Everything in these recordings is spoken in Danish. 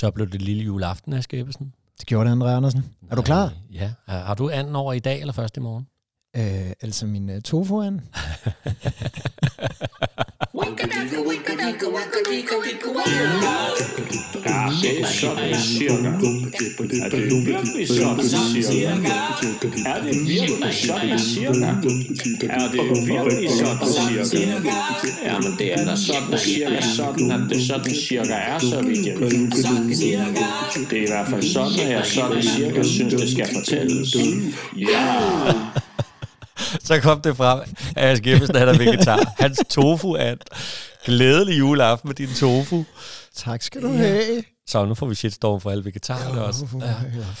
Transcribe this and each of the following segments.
Så blev det lille juleaften, Aske Ebbesen. Det gjorde det, André Andersen. Er du klar? Ja. Er- Har du anden over i dag eller først i morgen? Øh, altså min uh, tofu an. Ja, det er sådan cirka. Er det virkelig sådan cirka? Er det virkelig sådan cirka? Er det virkelig sådan cirka? Ja, men det er da sådan cirka sådan, at det sådan cirka er, så vidt jeg ved. Det er i hvert fald sådan, at jeg sådan cirka synes, det skal fortælles. Ja! Så kom det frem, at Aske Ebbesen han er vegetar. Hans tofu er glædelig juleaften med din tofu. Tak skal du have. Så nu får vi shitstorm for alle vegetarerne også.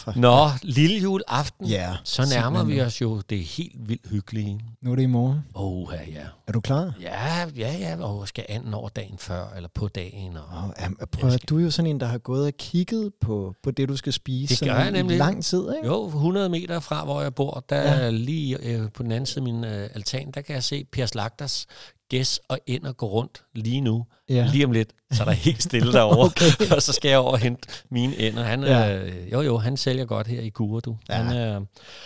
Ja. Nå, lille juleaften. Ja, Så nærmer vi os jo det helt vildt hyggelige. Nu er det i morgen. Åh, oh, ja, ja. Er du klar? Ja, ja, ja. Og skal anden over dagen før, eller på dagen. Og... Oh, ja, prøv at, du er jo sådan en, der har gået og kigget på, på det, du skal spise. Det gør jeg nemlig. lang tid, ikke? Jo, 100 meter fra, hvor jeg bor, der ja. lige øh, på den anden side af min øh, altan, der kan jeg se Per Slagters gæs og ender gå rundt lige nu. Ja. Lige om lidt, så er der helt stille derovre. okay. og så skal jeg over og hente mine ender. Han, Ja. øh, jo, jo, han sælger godt her i Gure, du. Ja. Han, øh,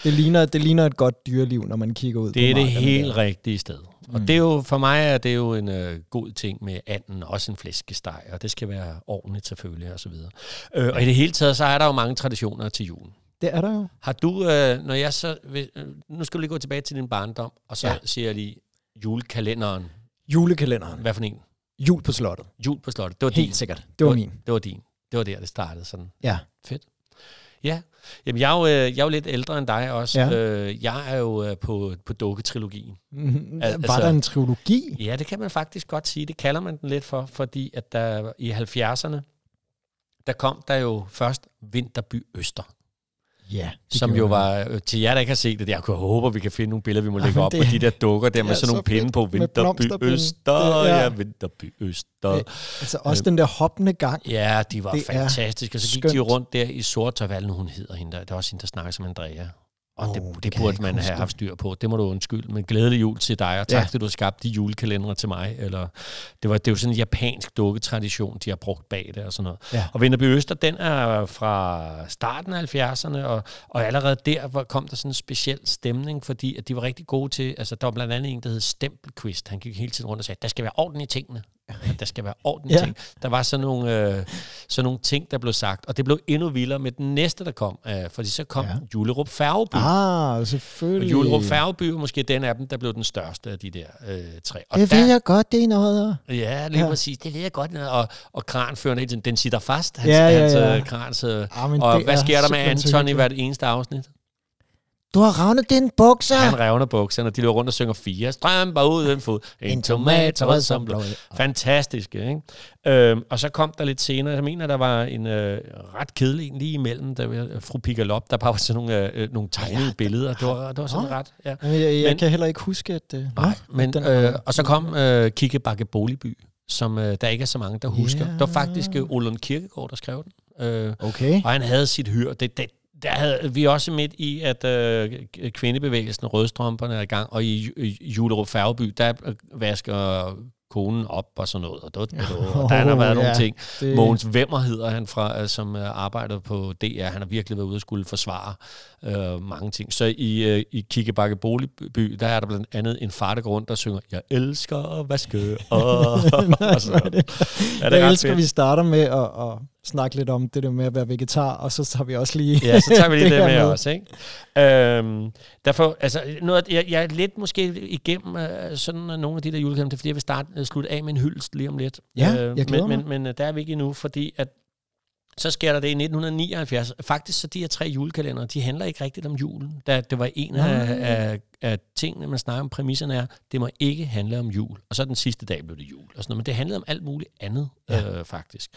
Det, ligner, det ligner et godt dyreliv, når man kigger ud det er på det markerne helt der. rigtige sted. Og Mm. det er jo, for mig er det jo en øh, god ting med anden, også en flæskesteg, og det skal være ordentligt selvfølgelig, og så videre. Øh, og i det hele taget, så er der jo mange traditioner til julen. Det er der jo. Har du, øh, når jeg så... Øh, nu skal du lige gå tilbage til din barndom, og så ja. siger jeg lige julekalenderen. Julekalenderen. Hvad for en? Jul på slottet. Jul på slottet. Det var Helt din. sikkert. Det var min. Det var din. Det var der, det startede sådan. Ja. Fedt. Ja. Jamen, jeg er jo, øh, jeg er jo lidt ældre end dig også. Ja. Øh, jeg er jo øh, på, på dukketrilogien. Mm, Al- Var altså- der en trilogi? Ja, det kan man faktisk godt sige. Det kalder man den lidt for, fordi at der i 70'erne, der kom der jo først Vinterby Øster, Ja. det som jo var, øh, til jer, der ikke har set det, jeg kunne håbe, at vi kan finde nogle billeder, vi må lægge op det- på de der dukker der med sådan nogle pinde på. Vinterby. Øster, Det er- ja, Vinterby Øster. Øh, Altså også den der hoppende gang. Ja, de var Det fantastiske. Og så gik de skønt. rundt der i sort det nu hun hedder hende der. Der er også hende, der snakker som Andrea. Og Åh, det, det det, burde man huske. have haft styr på. Det må du undskylde. Men glædelig jul til dig, og tak, Ja. fordi du har skabt de julekalendere til mig. Eller, det, var, det er jo sådan en japansk dukketradition, de har brugt bag det og sådan noget. Ja. Og Vinterby Øster, den er fra starten af 70'erne, og, og allerede der kom der sådan en speciel stemning, fordi at de var rigtig gode til, altså der var blandt andet en, der hed Stempelquist. Han gik hele tiden rundt og sagde, der skal være orden i tingene. At der skal være orden i Ja. ting. Der var sådan nogle, øh, sådan nogle ting, der blev sagt, og det blev endnu vildere med den næste, der kom, øh, fordi så kom Ja. Julerup Færgeby. Ah, Og selvfølgelig. Julerup Færgeby var måske den af dem, der blev den største af de der øh, tre. Og Det ved jeg godt, det er noget. Ja, lige Ja. præcis. Det ved jeg godt. Og, og kranføren hele tiden, den sitter fast. Hans, Ja, ja, hans ja. øh, krans, øh, Ah, og hvad er sker der med Anton i hvert eneste afsnit? Du har ravnet din bukser. Han revner bukserne, og de løber rundt og synger fire strømper uden fod. En tomat rød som blå. Fantastiske, ikke? Øhm, og så kom der lidt senere, jeg mener, der var en øh, ret kedelig en lige imellem, der var fru Pigalop, der bare var sådan nogle, øh, nogle tegnede ja, billeder. Det var, det var sådan Nå. ret, ja. Men jeg, jeg Men- kan heller ikke huske, at... Uh, Nej, men, den øh, og så kom øh, Kigge Bakke Boligby, som øh, der ikke er så mange, der husker. Ja. Det var faktisk øh, Olund Kirkegaard, der skrev den. Øh, Okay. og han havde sit hyr. Det, det, der havde vi også midt i, at øh, kvindebevægelsen, rødstrømperne er i gang, og i, i Julerup Færgeby, der øh, vasker konen op og sådan noget. Og, det, og der har været nogle ja. ting. Det, Mogens Vemmer hedder han, fra, øh, som øh, arbejder på DR. Han har virkelig været ude og skulle forsvare øh, mange ting. Så i, øh, i Kikkebakke Boligby, der er der blandt andet en far, der synger, jeg elsker at vaske. Og, og så, hvor er det- det jeg ret elsker, fedt? vi starter med at, at snakke lidt om det der med at være vegetar, og så tager vi også lige Ja, så tager vi lige det, det med, også, ikke? Øhm, derfor, altså, noget, jeg, jeg er lidt måske igennem øh, sådan øh, nogle af de der julekalender, det er fordi, jeg vil starte, øh, slutte af med en hyldest lige om lidt. Ja, jeg glæder men, men, men øh, der er vi ikke endnu, fordi at så sker der det i 1979. Faktisk så de her tre julekalendere, de handler ikke rigtigt om julen. Der, det var en af, af, af tingene, man snakker om, præmisserne er, det må ikke handle om jul. Og så den sidste dag blev det jul. Og sådan noget. Men det handlede om alt muligt andet, ja. øh, faktisk.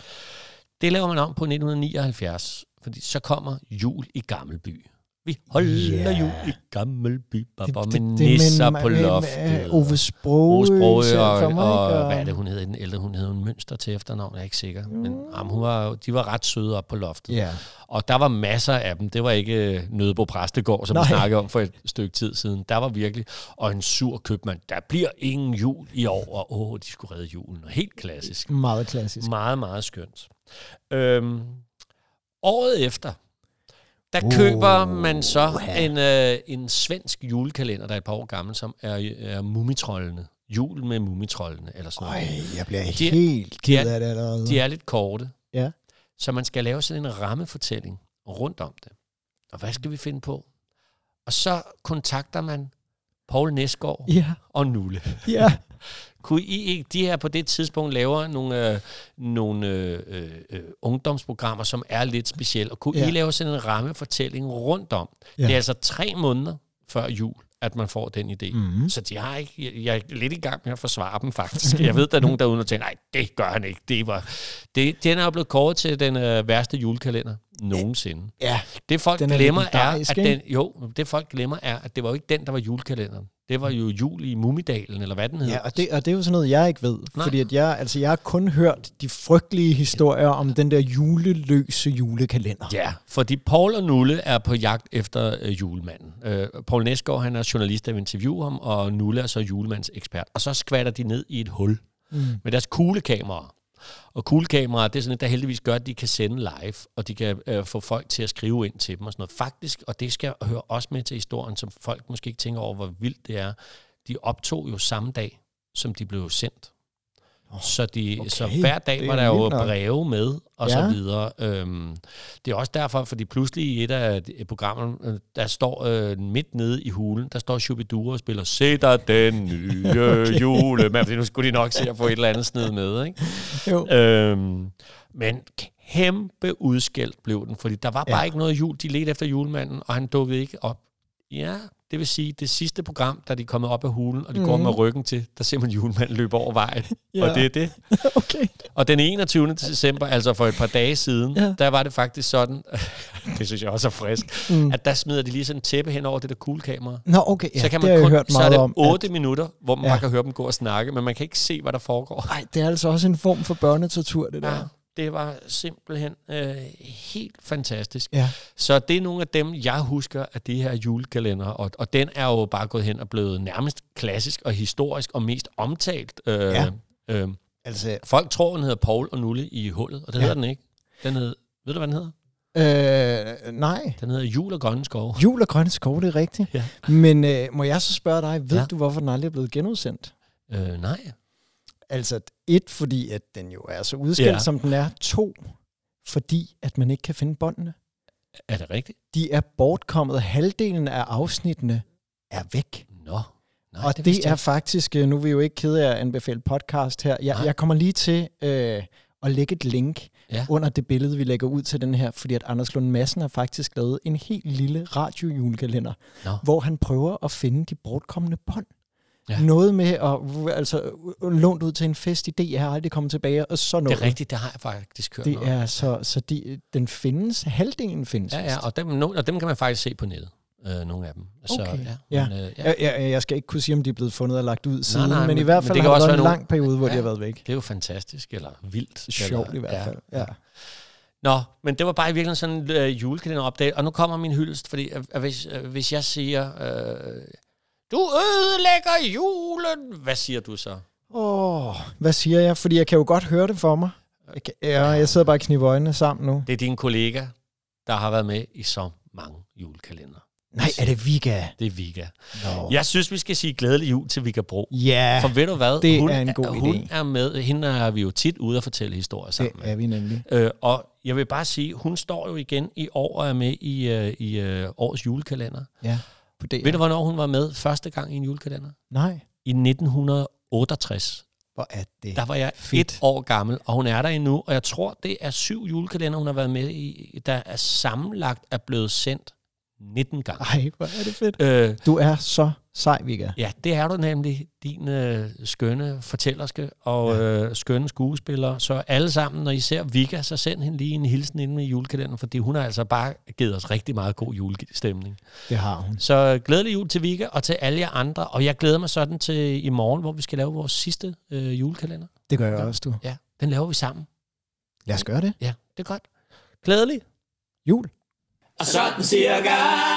Det laver man om på 1979, fordi så kommer jul i Gammelby. Vi holder yeah. jul i Gammelby, baba, Det- med det- det nisser med- på med- med loftet. Ove Sprogøe, Ove Sprogøe ser og, og, og, hvad er det, hun hedder? Den ældre, hun hedder en mønster til efternavn, jeg er ikke sikker. Men jamen, hun var, de var ret søde op på loftet. Ja. Og der var masser af dem. Det var ikke øh, Nødebo Præstegård, som Nej. vi snakkede om for et stykke tid siden. Der var virkelig, og en sur købmand, der bliver ingen jul i år, og åh, de skulle redde julen. Helt klassisk. Meget klassisk. Meget, meget skønt. Øhm, året efter, der Uh, køber man så uha. en, øh, en svensk julekalender, der er et par år gammel, som er, er Mumitrollene. Jul med Mumitrollene, eller sådan noget. Ej, jeg bliver De- helt de ked af det allerede. De er lidt korte. Ja. Så man skal lave sådan en rammefortælling rundt om det. Og hvad skal vi finde på? Og så kontakter man Paul Næsgaard Ja, og Nulle. ja. Kunne I ikke, de her på det tidspunkt laver nogle, øh, nogle øh, øh, øh, ungdomsprogrammer, som er lidt specielle, og kunne Ja. I lave sådan en rammefortælling rundt om? Ja. Det er altså tre måneder før jul, at man får den idé. Mhm. Så de har ikke, jeg, jeg er lidt i gang med at forsvare dem faktisk. Jeg ved, der er nogen derude, der tænker, nej, det gør han ikke. Det var, det, den er jo blevet kåret til den øh, værste julekalender nogensinde. Ja, Det folk Den er glemmer er, at den, jo, det folk glemmer er, at det var jo ikke den, der var julekalenderen. Det var jo jul i Mumidalen, eller hvad den hed. ja og, det, og det er jo sådan noget, jeg ikke ved. Nej. Fordi at jeg, altså, jeg har kun hørt de frygtelige historier om den der juleløse julekalender. Ja, fordi Paul og Nulle er på jagt efter øh, julemanden. Øh, Paul Næsgaard, han er journalist, der vil interviewe ham, og Nulle er så julemands ekspert. Og så skvatter de ned i et hul Mm. med deres kuglekameraer. Og kuglekameraer, det er sådan et, der heldigvis gør, at de kan sende live, og de kan øh, få folk til at skrive ind til dem og sådan noget. Faktisk, og det skal høre også med til historien, som folk måske ikke tænker over, hvor vildt det er. De optog jo samme dag, som de blev sendt. Åh, Så, de, okay. så hver dag var er der jo breve med, og Ja. så videre. Øhm, det er også derfor, fordi pludselig i et af programmerne, øh, der står øh, midt nede i hulen, der står Shubidua og spiller Se dig den nye okay. julemand. Fordi nu skulle de nok se at få et eller andet sned med, ikke? Jo. Øhm, men kæmpe udskældt blev den, fordi der var bare Ja. ikke noget jul. De ledte efter julemanden, og han dukkede ikke op. Ja, det vil sige, det sidste program, da de er kommet op af hulen, og de mm. går Mhm. med ryggen til, der ser man julemanden løbe over vejen. Ja. Og det er det. okay. Og den 21. december, altså for et par dage siden, Ja. der var det faktisk sådan, det synes jeg også er frisk, Mm. at der smider de lige sådan en tæppe hen over det der kuglekamera. Nå, okay. Ja, så kan det man jeg kun, hørt så er meget det om. 8 minutter, hvor man Ja. kan høre dem gå og snakke, men man kan ikke se, hvad der foregår. Nej, det er altså også en form for børnetortur, det der. Ja, det var simpelthen øh, helt fantastisk. Ja. Så det er nogle af dem, jeg husker af de her julekalender, og, og den er jo bare gået hen og blevet nærmest klassisk og historisk og mest omtalt. Øh, Ja. øh, Altså, folk tror, den hedder Paul og Nulle i hullet, og det Ja. hedder den ikke. Den hed, ved du, hvad den hedder? øh, nej. Den hedder Jul og Grønne Skove. Jul og grønne skov, det er rigtigt. Ja. Men øh, må jeg så spørge dig, ved. Ja. du, hvorfor den aldrig er blevet genudsendt? Øh, nej. Altså, et, fordi at den jo er så udskilt, Ja. som den er. To, fordi at man ikke kan finde båndene. Er det rigtigt? De er bortkommet. Halvdelen af afsnittene er væk. Nå. Nej, og det, det jeg er faktisk, øh, nu er vi jo ikke kede af at anbefale podcast her. Jeg, Nej. jeg kommer lige til øh, at lægge et link Ja. under det billede, vi lægger ud til den her, fordi at Anders Lund Madsen har faktisk lavet en helt lille radiojulekalender, hvor han prøver at finde de bortkommende bånd. Ja. Noget med at altså, lånt ud til en fest idé, jeg har aldrig kommet tilbage, og så Det noget. er rigtigt, det har jeg faktisk hørt Det noget. er så, så de, den findes, halvdelen findes. Ja, ja, og dem, no, og dem kan man faktisk se på nettet. Øh, nogle af dem. Så, Okay. ja, Ja. Men, øh, ja. Jeg, jeg, jeg skal ikke kunne sige, om de er blevet fundet og lagt ud siden, nej, men, men- i hvert fald det har der været en lang periode, hvor Ja. de har været væk. Det er jo fantastisk, eller vildt. Sjovt eller, i hvert fald. Ja. Nå, men det var bare i virkeligheden sådan en øh, julekalenderopdage. Og nu kommer min hyldest, fordi øh, øh, hvis, øh, hvis jeg siger, øh, du ødelægger julen, hvad siger du så? Åh, hvad siger jeg? Fordi jeg kan jo godt høre det for mig. Jeg, kan, ja, jeg sidder bare og kniber øjnene sammen nu. Det er din kollega, der har været med i så mange julekalender. Nej, er det Vika? Det er Vika. Nå. Jeg synes, vi skal sige glædelig jul til Vika Bro. Ja, For ved du hvad? det hun, er en god hun idé. er med. Hende er vi jo tit ude og fortælle historier det sammen med. er vi nemlig. Øh, og jeg vil bare sige, hun står jo igen i år og er med i, øh, i øh, årets julekalender. Ja, på det. Ved du, hvornår hun var med første gang i en julekalender? Nej, I 1968. hvor er det Der var jeg fedt. et år gammel, og hun er der endnu. Og jeg tror, det er syv julekalender, hun har været med i, der er sammenlagt er blevet sendt 19 gange. Ej, hvor er det fedt. Øh, Du er så sej, Vika. ja, det er du nemlig, din øh, skønne fortællerske og øh, skønne skuespiller. Så alle sammen, når I ser Vika, så send hende lige en hilsen ind i julekalenderen, fordi hun har altså bare givet os rigtig meget god julestemning. Det har hun. Så glædelig jul til Vika og til alle jer andre. Og jeg glæder mig sådan til i morgen, hvor vi skal lave vores sidste øh, julekalender. Det gør jeg også, du. Ja, den laver vi sammen. Lad os gøre det. Ja, det er godt. Glædelig. Jul. Og sådan cirka.